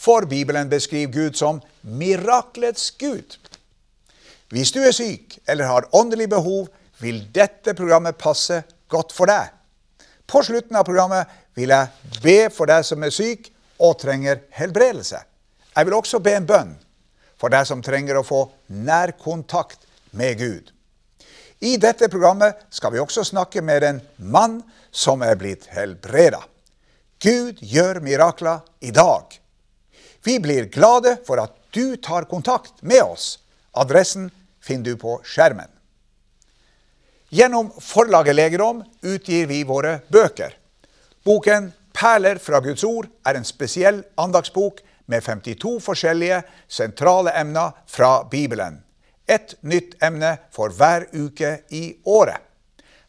For Bibelen beskriver Gud som miraklets Gud. Hvis du er syk eller har åndelig behov, vil dette programmet passe godt for deg. På slutten av programmet vil jeg be for deg som er syk og trenger helbredelse. Jeg vil også be en bønn for deg som trenger å få nærkontakt med Gud. I dette programmet skal vi også snakke med en mann som er blitt helbreda. Gud gjør mirakler i dag. Vi blir glade for at du tar kontakt med oss. Adressen finner du på skjermen. Gjennom forlaget Legerom utgir vi våre bøker. Boken 'Perler fra Guds ord' er en spesiell andagsbok med 52 forskjellige sentrale emner fra Bibelen. Et nytt emne for hver uke i året.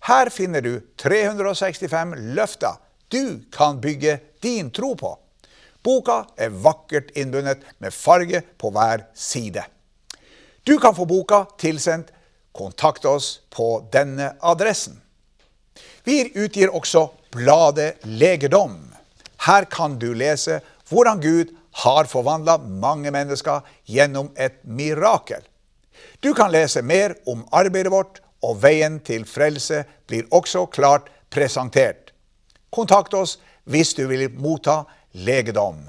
Her finner du 365 løfter du kan bygge din tro på. Boka er vakkert innbundet med farge på hver side. Du kan få boka tilsendt. Kontakt oss på denne adressen. Vi utgir også bladet Legedom. Her kan du lese hvordan Gud har forvandla mange mennesker gjennom et mirakel. Du kan lese mer om arbeidet vårt, og veien til frelse blir også klart presentert. Kontakt oss hvis du vil motta legedom.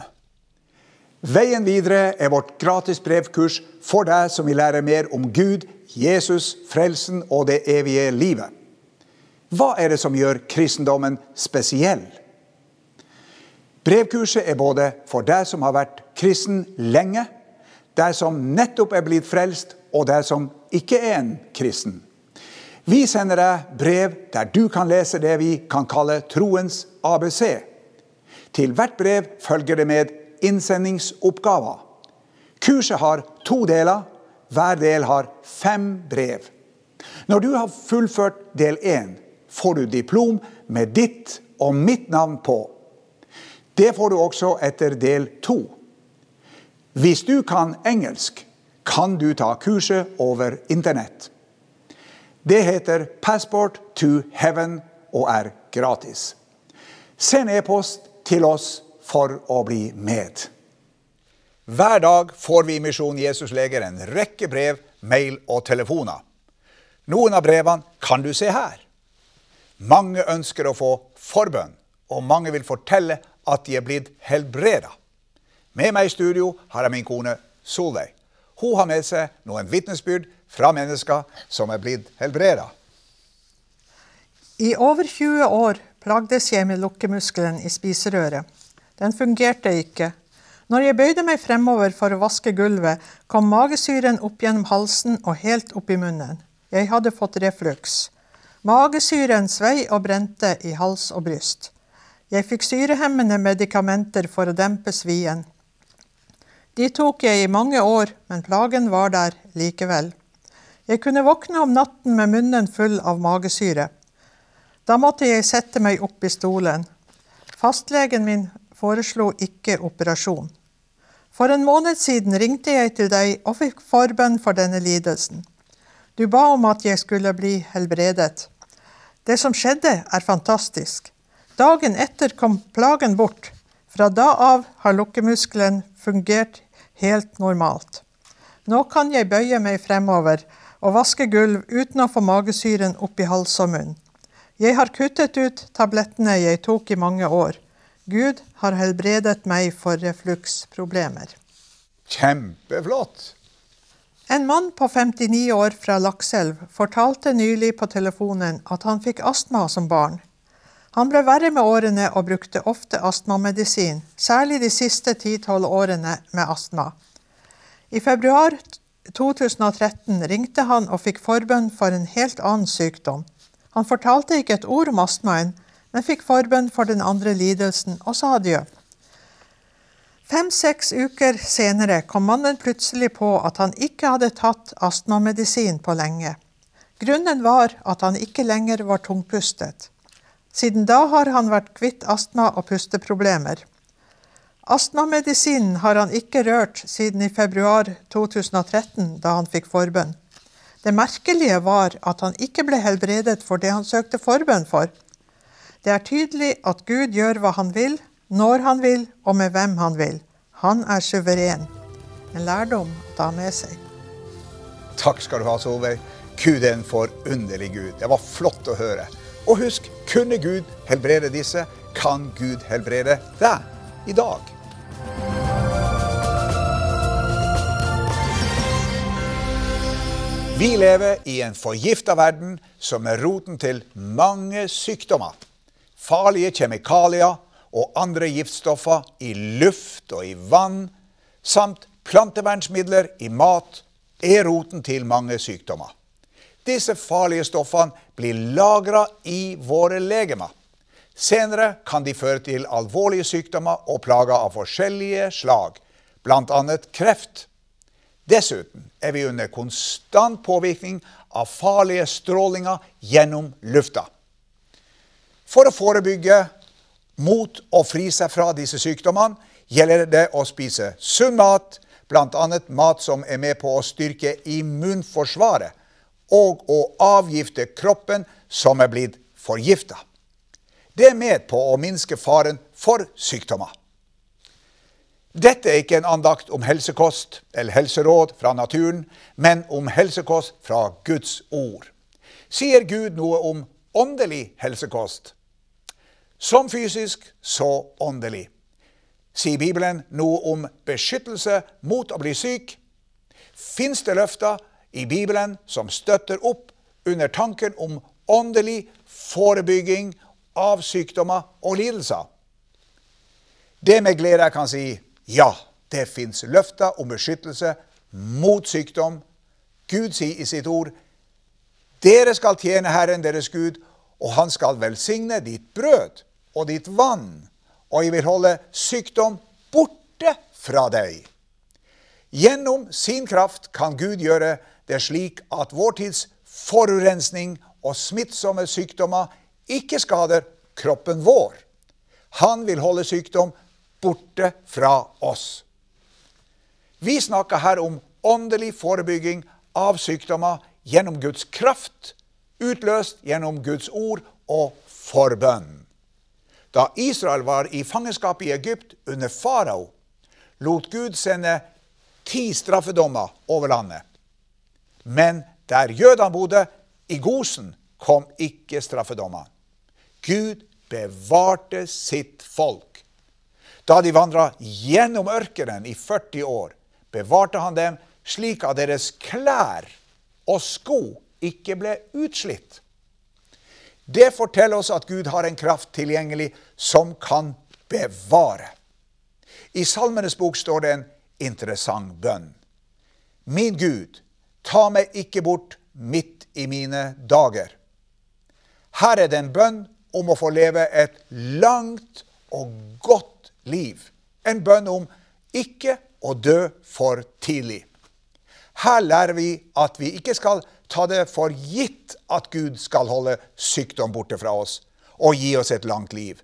Veien videre er vårt gratis brevkurs for deg som vil lære mer om Gud, Jesus, frelsen og det evige livet. Hva er det som gjør kristendommen spesiell? Brevkurset er både for deg som har vært kristen lenge, deg som nettopp er blitt frelst, og deg som ikke er en kristen. Vi sender deg brev der du kan lese det vi kan kalle troens ABC. Til hvert brev følger det med innsendingsoppgaver. Kurset har to deler. Hver del har fem brev. Når du har fullført del én, får du diplom med ditt og mitt navn på. Det får du også etter del to. Hvis du kan engelsk, kan du ta kurset over Internett. Det heter Passport to Heaven og er gratis. Send e-post til oss for å bli med. Hver dag får vi i Misjon Jesus Leger en rekke brev, mail og telefoner. Noen av brevene kan du se her. Mange ønsker å få forbønn, og mange vil fortelle at de er blitt helbreda. Med meg i studio har jeg min kone Solveig. Hun har med seg noen vitnesbyrd fra mennesker som er blitt helbreda. I over 20 år plagdes jeg med lukkemuskelen i spiserøret. Den fungerte ikke. Når jeg bøyde meg fremover for å vaske gulvet, kom magesyren opp gjennom halsen og helt opp i munnen. Jeg hadde fått refluks. Magesyren svei og brente i hals og bryst. Jeg fikk syrehemmende medikamenter for å dempe svien. De tok jeg i mange år, men plagen var der likevel. Jeg kunne våkne om natten med munnen full av magesyre. Da måtte jeg sette meg opp i stolen. Fastlegen min foreslo ikke operasjon. For en måned siden ringte jeg til deg og fikk forbønn for denne lidelsen. Du ba om at jeg skulle bli helbredet. Det som skjedde, er fantastisk. Dagen etter kom plagen bort. Fra da av har lukkemuskelen fungert helt normalt. Nå kan jeg bøye meg fremover og vaske gulv uten å få magesyren opp i hals og munn. Jeg har kuttet ut tablettene jeg tok i mange år. Gud har helbredet meg for refluksproblemer. Kjempeflott! En mann på 59 år fra Lakselv fortalte nylig på telefonen at han fikk astma som barn. Han ble verre med årene og brukte ofte astmamedisin, særlig de siste 10-12 årene med astma. I februar 2013 ringte han og fikk forbønn for en helt annen sykdom. Han fortalte ikke et ord om astmaen, men fikk forbønn for den andre lidelsen og sa adjø. Fem-seks uker senere kom mannen plutselig på at han ikke hadde tatt astmamedisin på lenge. Grunnen var at han ikke lenger var tungpustet. Siden da har han vært kvitt astma og pusteproblemer. Astmamedisinen har han ikke rørt siden i februar 2013, da han fikk forbønn. Det merkelige var at han ikke ble helbredet for det han søkte forbønn for. Det er tydelig at Gud gjør hva han vil, når han vil og med hvem han vil. Han er suveren. En lærdom å ta med seg. Takk skal du ha, Solveig. Gud er en forunderlig Gud. Det var flott å høre. Og husk, kunne Gud helbrede disse, kan Gud helbrede deg i dag. Vi lever i en forgifta verden som er roten til mange sykdommer. Farlige kjemikalier og andre giftstoffer i luft og i vann, samt plantevernsmidler i mat, er roten til mange sykdommer. Disse farlige stoffene blir lagra i våre legemer. Senere kan de føre til alvorlige sykdommer og plager av forskjellige slag, bl.a. kreft. Dessuten er vi under konstant påvirkning av farlige strålinger gjennom lufta. For å forebygge mot å fri seg fra disse sykdommene gjelder det å spise sunn mat, bl.a. mat som er med på å styrke immunforsvaret, og å avgifte kroppen som er blitt forgifta. Det er med på å minske faren for sykdommer. Dette er ikke en andakt om helsekost eller helseråd fra naturen, men om helsekost fra Guds ord. Sier Gud noe om åndelig helsekost? Som fysisk, så åndelig. Sier Bibelen noe om beskyttelse mot å bli syk? Fins det løfter i Bibelen som støtter opp under tanken om åndelig forebygging av sykdommer og lidelser? Det med glede jeg kan si ja, det fins løfter om beskyttelse mot sykdom. Gud sier i sitt ord dere skal tjene Herren deres Gud, og han skal velsigne ditt brød og ditt vann, og jeg vil holde sykdom borte fra deg. Gjennom sin kraft kan Gud gjøre det slik at vår tids forurensning og smittsomme sykdommer ikke skader kroppen vår. Han vil holde sykdom borte fra oss. Vi snakker her om åndelig forebygging av sykdommer gjennom Guds kraft, utløst gjennom Guds ord og forbønn. Da Israel var i fangenskap i Egypt under farao, lot Gud sende ti straffedommer over landet. Men der jødene bodde, i Gosen, kom ikke straffedommer. Gud bevarte sitt folk. Da de vandra gjennom ørkenen i 40 år, bevarte han dem slik at deres klær og sko ikke ble utslitt. Det forteller oss at Gud har en kraft tilgjengelig som kan bevare. I Salmenes bok står det en interessant bønn. Min Gud, ta meg ikke bort midt i mine dager. Her er det en bønn om å få leve et langt og godt liv. En bønn om ikke å dø for tidlig. Her lærer vi at vi ikke skal ta det for gitt at Gud skal holde sykdom borte fra oss og gi oss et langt liv.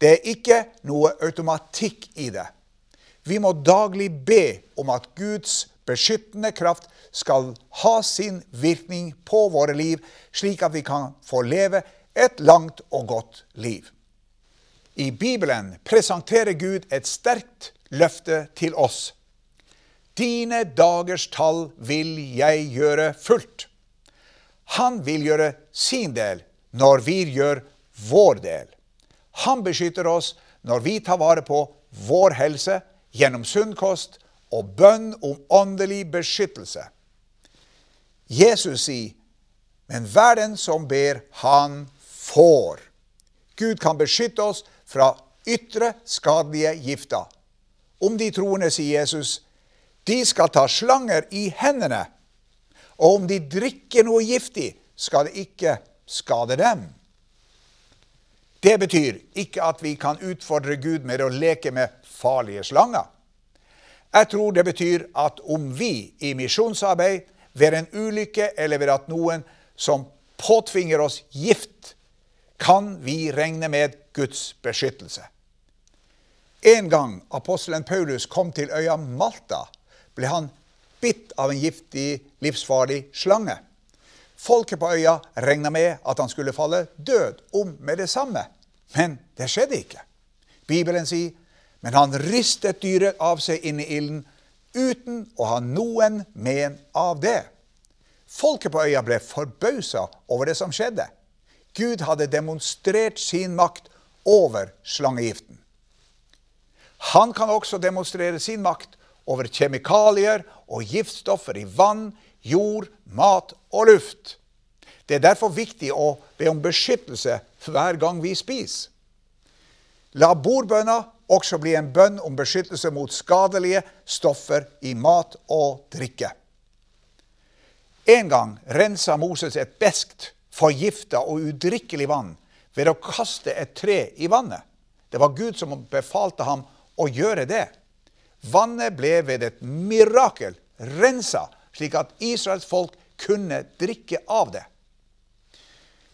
Det er ikke noe automatikk i det. Vi må daglig be om at Guds beskyttende kraft skal ha sin virkning på våre liv, slik at vi kan få leve et langt og godt liv. I Bibelen presenterer Gud et sterkt løfte til oss. Dine dagers tall vil jeg gjøre fullt. Han vil gjøre sin del når vi gjør vår del. Han beskytter oss når vi tar vare på vår helse gjennom sunn kost og bønn om åndelig beskyttelse. Jesus sier, men hver den som ber, han får. Gud kan beskytte oss fra ytre skadelige gifter. Om de troende, sier Jesus, de skal ta slanger i hendene, og om de drikker noe giftig, skal det ikke skade dem. Det betyr ikke at vi kan utfordre Gud med å leke med farlige slanger. Jeg tror det betyr at om vi i misjonsarbeid ved en ulykke eller ved at noen som påtvinger oss gift, kan vi regne med Guds beskyttelse. En gang apostelen Paulus kom til øya Malta, ble han bitt av en giftig, livsfarlig slange. Folket på øya regna med at han skulle falle død om med det samme. Men det skjedde ikke. Bibelen sier men han ristet dyret av seg inn i ilden uten å ha noen men av det. Folket på øya ble forbausa over det som skjedde. Gud hadde demonstrert sin makt over slangegiften. Han kan også demonstrere sin makt over kjemikalier og giftstoffer i vann, jord, mat og luft. Det er derfor viktig å be om beskyttelse hver gang vi spiser. La bordbønna også bli en bønn om beskyttelse mot skadelige stoffer i mat og drikke. En gang rensa Moses et beskt, forgifta og udrikkelig vann ved å kaste et tre i vannet. Det var Gud som befalte ham å gjøre det. Vannet ble ved et mirakel rensa, slik at Israels folk kunne drikke av det.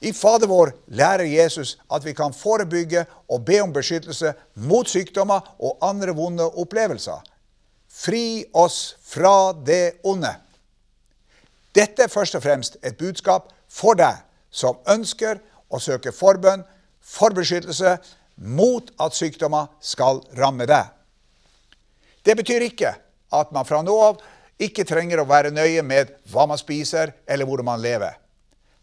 I Fader vår lærer Jesus at vi kan forebygge og be om beskyttelse mot sykdommer og andre vonde opplevelser. Fri oss fra det onde. Dette er først og fremst et budskap for deg som ønsker å søke forbønn for beskyttelse mot at sykdommer skal ramme deg. Det betyr ikke at man fra nå av ikke trenger å være nøye med hva man spiser eller hvordan man lever.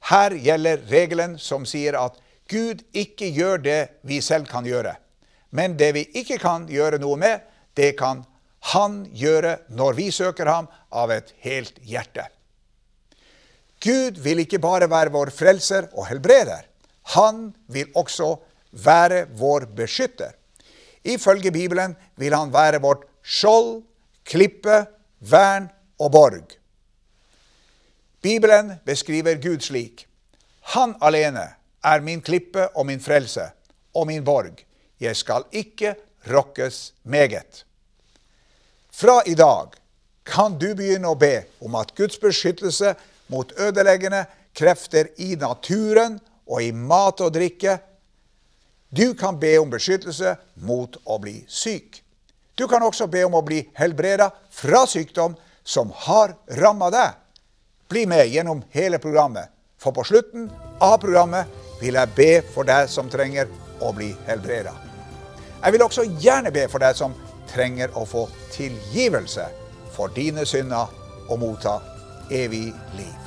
Her gjelder regelen som sier at Gud ikke gjør det vi selv kan gjøre. Men det vi ikke kan gjøre noe med, det kan Han gjøre når vi søker ham av et helt hjerte. Gud vil ikke bare være vår frelser og helbreder. Han vil også være vår beskytter. Ifølge Bibelen vil han være vårt skjold, klippe, vern og borg. Bibelen beskriver Gud slik. Han alene er min klippe og min frelse og min borg. Jeg skal ikke rokkes meget. Fra i dag kan du begynne å be om at Guds beskyttelse mot ødeleggende krefter i naturen og i mat og drikke Du kan be om beskyttelse mot å bli syk. Du kan også be om å bli helbreda fra sykdom som har ramma deg. Bli med gjennom hele programmet, for på slutten av programmet vil jeg be for deg som trenger å bli helbreda. Jeg vil også gjerne be for deg som trenger å få tilgivelse for dine synder og motta evig liv.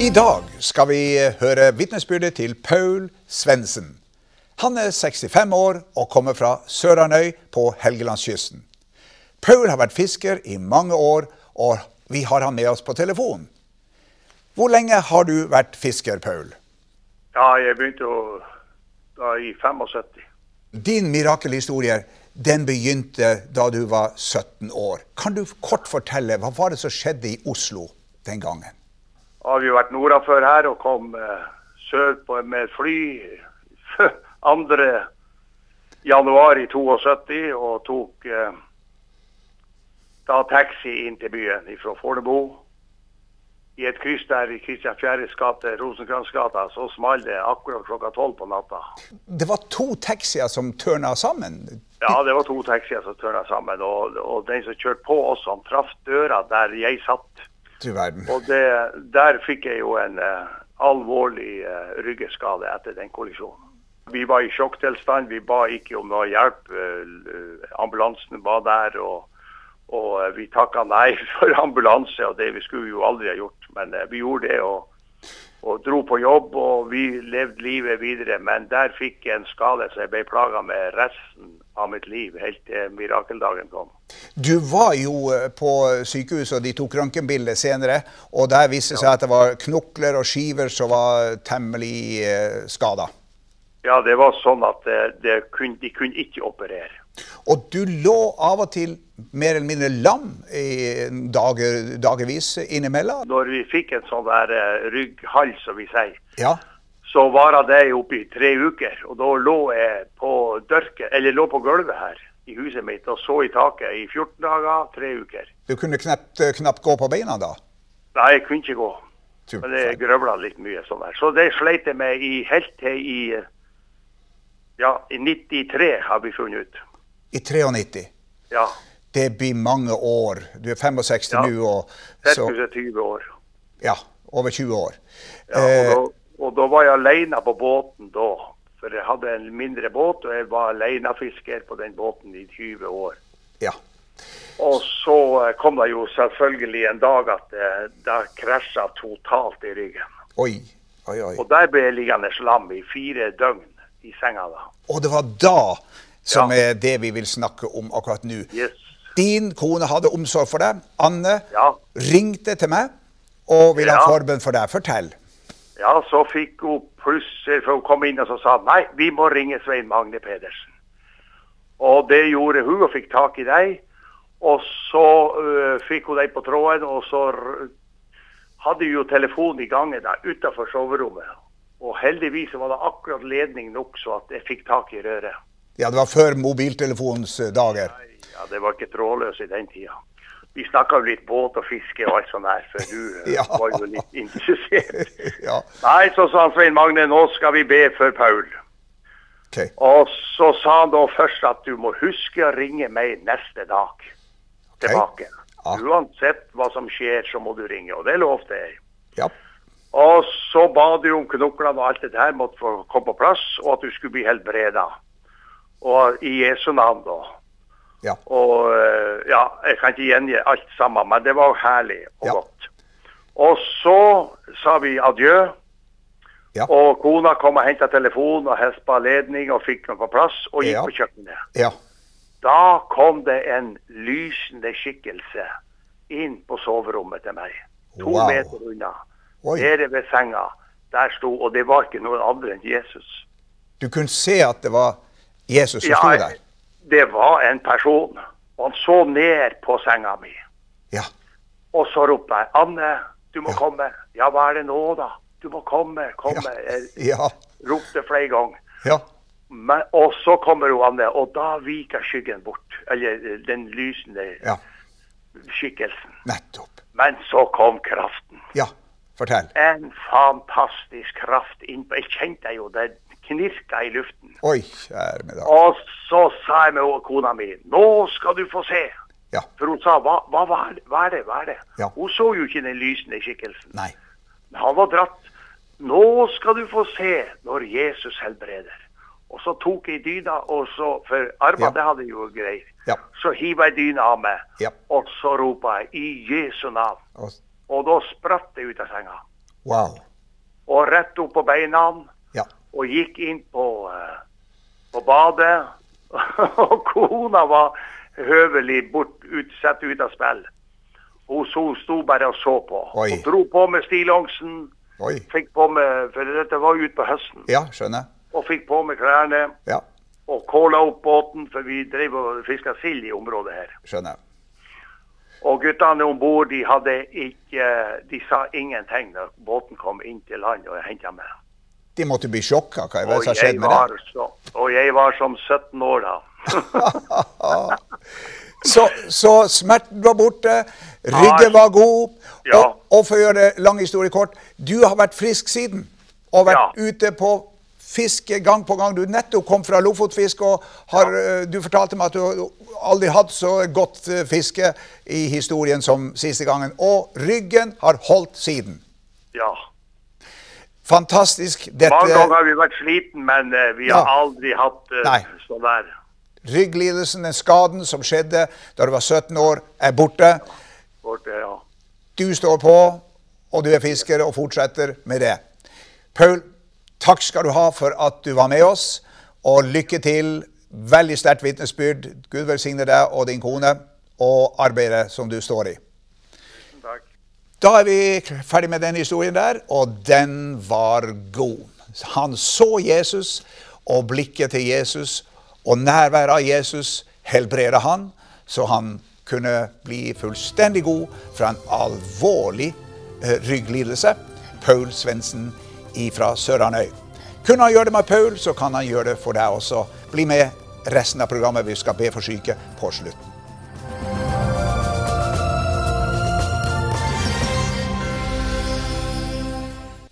I dag skal vi høre vitnesbyrdet til Paul Svendsen. Han er 65 år og kommer fra Søranøy på Helgelandskysten. Paul har vært fisker i mange år, og vi har han med oss på telefon. Hvor lenge har du vært fisker, Paul? Ja, jeg begynte å, da i 75. Din mirakelhistorie den begynte da du var 17 år. Kan du kort fortelle, hva var det som skjedde i Oslo den gangen? har jo vært nordafor her og kom eh, sør på, med fly 2. januar i 72 og tok eh, da taxi inn til byen fra Fornebu. I et kryss der i Kristian Fjæres gate, Rosenkransgata, så smalt det akkurat klokka tolv på natta. Det var to taxier som tørna sammen? Ja, det var to taxier som tørna sammen. Og, og den som kjørte på oss, han traff døra der jeg satt. Du verden. Og det, der fikk jeg jo en uh, alvorlig uh, ryggeskade etter den kollisjonen. Vi var i sjokktilstand. Vi ba ikke om noe hjelp. Uh, ambulansen var der, og, og vi takka nei for ambulanse. og Det vi skulle jo aldri ha gjort, men vi gjorde det. og og dro på jobb, og vi levde livet videre. Men der fikk jeg en skade så jeg ble plaga med resten av mitt liv, helt til mirakeldagen kom. Du var jo eh, på sykehuset, og de tok røntgenbilde senere. Og der viste det seg at det var knokler og skiver som var temmelig eh, skada. Ja, det var sånn at det, det kun, de kunne ikke operere. Og du lå av og til mer eller mindre lam i dager, dagevis innimellom? Når vi fikk en sånn der uh, rygghall, som vi sier, ja. så varer det oppi tre uker. Og da lå jeg på dørket, eller lå på gulvet her i huset mitt og så i taket i 14 dager, tre uker. Du kunne knapt, knapt gå på beina da? Nei, jeg kunne ikke gå. Men det grøvla litt mye sånn der. Så det sleit jeg med i, helt til i ja, i 93 har vi funnet ut. I 93. Ja. Det blir mange år. Du er 65 Ja. nå, og så Ca. 20 år. Ja, over 20 år. Ja, Eh, og, da, og da var jeg alene på båten da. For jeg hadde en mindre båt, og jeg var alenefisker på den båten i 20 år. ja. Og så eh, kom det jo selvfølgelig en dag at eh, det krasja totalt i ryggen. Oi, oi, oi. Og der ble jeg liggende lam i fire døgn i senga da. Og det var da som Ja. er det vi vil snakke om akkurat nå. Yes. Din kone hadde omsorg for deg. Anne Ja. ringte til meg og ville ha Ja. forbønn for deg. Fortell. Ja, så fikk hun pluss, for hun kom inn og så sa nei, vi må ringe Svein Magne Pedersen. Og det gjorde hun og fikk tak i deg. Og så uh, fikk hun deg på tråden, og så hadde vi jo telefonen i gangen der utenfor soverommet. Og heldigvis var det akkurat ledning nok så at jeg fikk tak i røret. Ja, det var før mobiltelefonens eh, dager. Ja, det var ikke trådløs i den tida. Vi snakka jo litt båt og fiske og alt sånt der, for du øh, Ja. var jo litt interessert. ja, Nei, så sa han Svein Magne, nå skal vi be for Paul. Okay. Og så sa han da først at du må huske å ringe meg neste dag tilbake. Ja. Uansett hva som skjer, så må du ringe, og det lovte jeg. Ja. Og så ba du om knoklene og alt det der måtte få komme på plass, og at du skulle bli helbreda. Og i Jesu navn, da. Ja. Og eh, ja, jeg kan ikke gjengi alt sammen, men det var herlig og Ja. godt. Og så sa vi adjø. Ja. Og kona kom og henta telefon og hespa ledning og fikk den på plass og gikk Ja. på kjøkkenet. ja. Da kom det en lysende skikkelse inn på soverommet til meg. To Wow. meter unna. Oi. Nede ved senga. Der sto, og det var ikke noen andre enn Jesus. Du kunne se at det var Jesus som sto der. Det var en person. Og han så ned på senga mi. Ja. Og så ropte jeg 'Anne, du må Ja. komme'. 'Ja, hva er det nå, da?' 'Du må komme, komme'. Ja. Ja. ropte flere ganger. Ja. Men, og så kommer hun Anne, og da viker skyggen bort. Eller eh, den lysende Ja. skikkelsen. Nettopp. Men så kom kraften. Ja. Fortell. En fantastisk kraft innpå. Jeg kjente jo det knirka i luften. Oi, kjære med dag. Og så sa jeg med kona mi 'Nå skal du få se'. Ja. For hun sa hva, hva, hva, er det, hva er det? Ja. Hun så jo ikke den lysende skikkelsen. Nei. Men han var dratt. Nå skal du få se når Jesus helbreder. Og så tok jeg dyna, og så, for armen Ja. det hadde jeg jo greier. Ja. Så hiver jeg dyna av meg, Ja. og så ropa jeg i Jesu navn. Og, Og da spratt jeg ut av senga. wow. Og rett opp på beina. Og gikk inn på, eh, på badet. og kona var høvelig bort, ut, satt ut av spill. Hun sto bare og så på. Oi. Hun dro på med stillongsen. Fikk på med, for dette var ute på høsten. Ja, skjønner. Og fikk på med klærne Ja, og kåla opp båten, for vi drev og fiska sild i området her. skjønner. Og guttene om bord de hadde ikke De sa ingenting da båten kom inn til land og henta meg. De måtte bli sjokka. Hva er det som har skjedd med det? så, og jeg var som 17 år da. Så, så smerten var borte, ryggen var god. Ja. Og, og for å gjøre det lang historie kort, du har vært frisk siden. Og vært Ja. ute på fiske gang på gang. Du nettopp kom fra Lofotfisk, og har, ja. du fortalte meg at du aldri hatt så godt eh, fiske i historien som siste gangen. Og ryggen har holdt siden. Ja. Fantastisk. Dette Mange ganger har vi vært sliten, men eh, vi har Ja. aldri hatt uh, Nei. sånn der. rygglidelsen, den skaden som skjedde da du var 17 år, er borte. Borte, ja. Du står på, og du er fisker og fortsetter med det. Paul, takk skal du ha for at du var med oss, og lykke til. Veldig sterkt vitnesbyrd. Gud velsigne deg og din kone og arbeidet som du står i. Da er vi ferdig med den historien der, og den var god. Han så Jesus, og blikket til Jesus og nærværet av Jesus helbreda han, så han kunne bli fullstendig god fra en alvorlig eh, rygglidelse. Paul Svendsen fra Søranøy. Kunne han gjøre det med Paul, så kan han gjøre det for deg også. Bli med resten av programmet. Vi skal be for syke på slutten.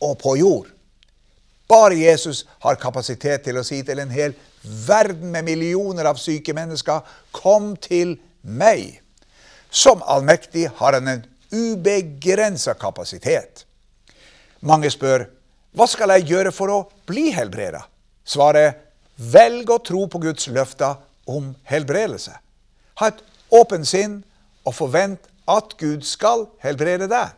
og på jord'. Bare Jesus har kapasitet til å si til en hel verden med millioner av syke mennesker, 'Kom til meg'. Som allmektig har han en ubegrensa kapasitet. Mange spør hva skal jeg gjøre for å bli helbreda? Svaret velg å tro på Guds løfter om helbredelse. Ha et åpent sinn og forvent at Gud skal helbrede deg.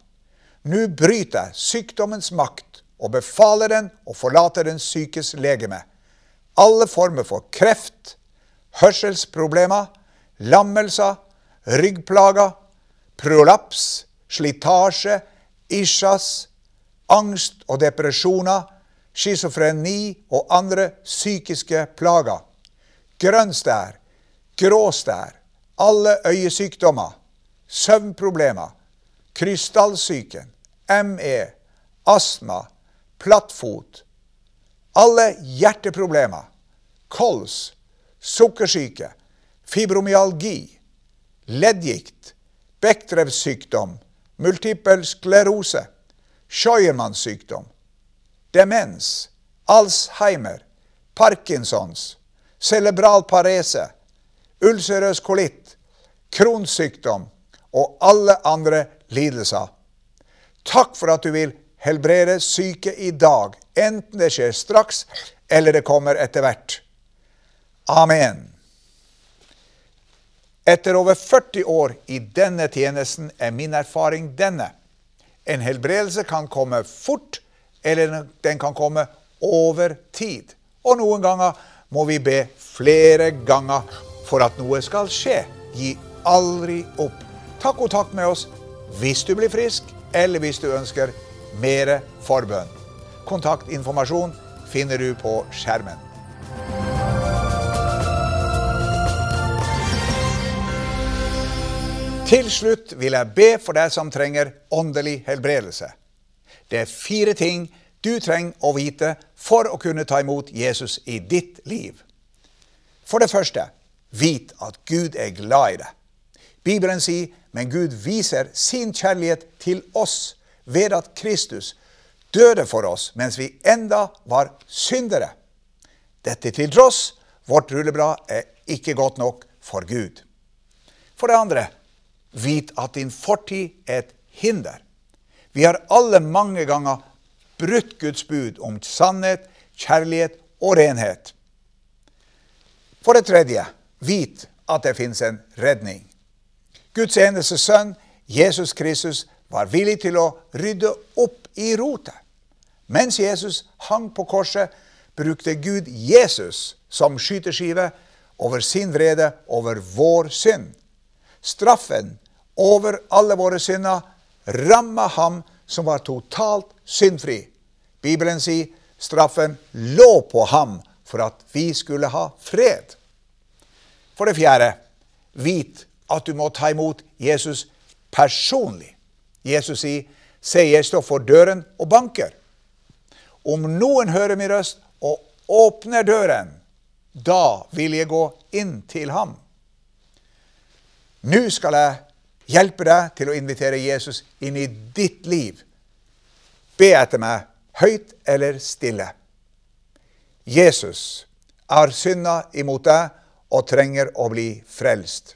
Nå bryter jeg sykdommens makt og befaler den å forlate den sykes legeme. Alle former for kreft, hørselsproblemer, lammelser, ryggplager, prolaps, slitasje, isjas, angst og depresjoner, schizofreni og andre psykiske plager, grønnstær, gråstær, alle øyesykdommer, søvnproblemer, krystallsyken, ME, astma, plattfot, alle hjerteproblemer, kols, sukkersyke, fibromyalgi, leddgikt, Bechdrevs sykdom, multipel sklerose, Scheuermanns sykdom, demens, Alzheimer, Parkinsons, cerebral parese, ulcerøs kolitt, Crohns sykdom og alle andre lidelser. Takk for at du vil helbrede syke i dag, enten det skjer straks eller det kommer etter hvert. Amen. Etter over 40 år i denne tjenesten er min erfaring denne. En helbredelse kan komme fort eller den kan komme over tid. Og noen ganger må vi be flere ganger for at noe skal skje. Gi aldri opp. Ta kontakt med oss hvis du blir frisk, eller hvis du ønsker mer forbønn. Kontaktinformasjon finner du på skjermen. Til slutt vil jeg be for deg som trenger åndelig helbredelse. Det er fire ting du trenger å vite for å kunne ta imot Jesus i ditt liv. For det første, vit at Gud er glad i deg. Bibelen sier, men Gud viser sin kjærlighet til oss ved at Kristus døde for oss mens vi enda var syndere. Dette til tross, vårt rulleblad er ikke godt nok for Gud. For det andre, vit at din fortid er et hinder. Vi har alle mange ganger brutt Guds bud om sannhet, kjærlighet og renhet. For det tredje, vit at det fins en redning. Guds eneste sønn, Jesus Kristus, var villig til å rydde opp i rotet. Mens Jesus hang på korset, brukte Gud Jesus som skyteskive over sin vrede over vår synd. Straffen over alle våre synder ramma ham som var totalt syndfri. Bibelen sier straffen lå på ham for at vi skulle ha fred. For det fjerde, vit at du må ta imot Jesus personlig. Jesus sier, 'Se, jeg står for døren og banker'. Om noen hører min røst og åpner døren, da vil jeg gå inn til ham. Nå skal jeg hjelpe deg til å invitere Jesus inn i ditt liv. Be etter meg, høyt eller stille. Jesus, er synda imot deg og trenger å bli frelst.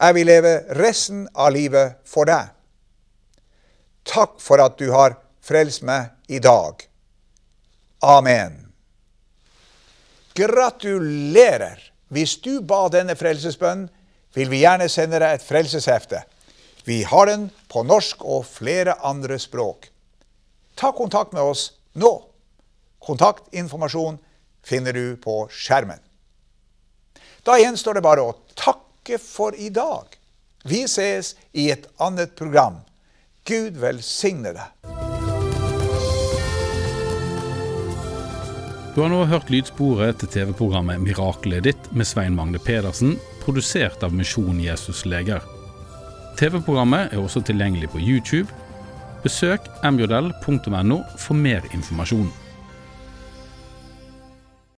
Jeg vil leve resten av livet for deg. Takk for at du har frelst meg i dag. Amen. Gratulerer! Hvis du ba denne frelsesbønnen, vil vi gjerne sende deg et frelseshefte. Vi har den på norsk og flere andre språk. Ta kontakt med oss nå. Kontaktinformasjon finner du på skjermen. Da gjenstår det bare å takke for i dag. Vi ses i et annet program. Gud velsigne deg. Du har nå hørt lydsporet til TV-programmet 'Miraklet ditt' med Svein Magne Pedersen, produsert av Misjon Jesus Leger. TV-programmet er også tilgjengelig på YouTube. Besøk mjodell.no for mer informasjon.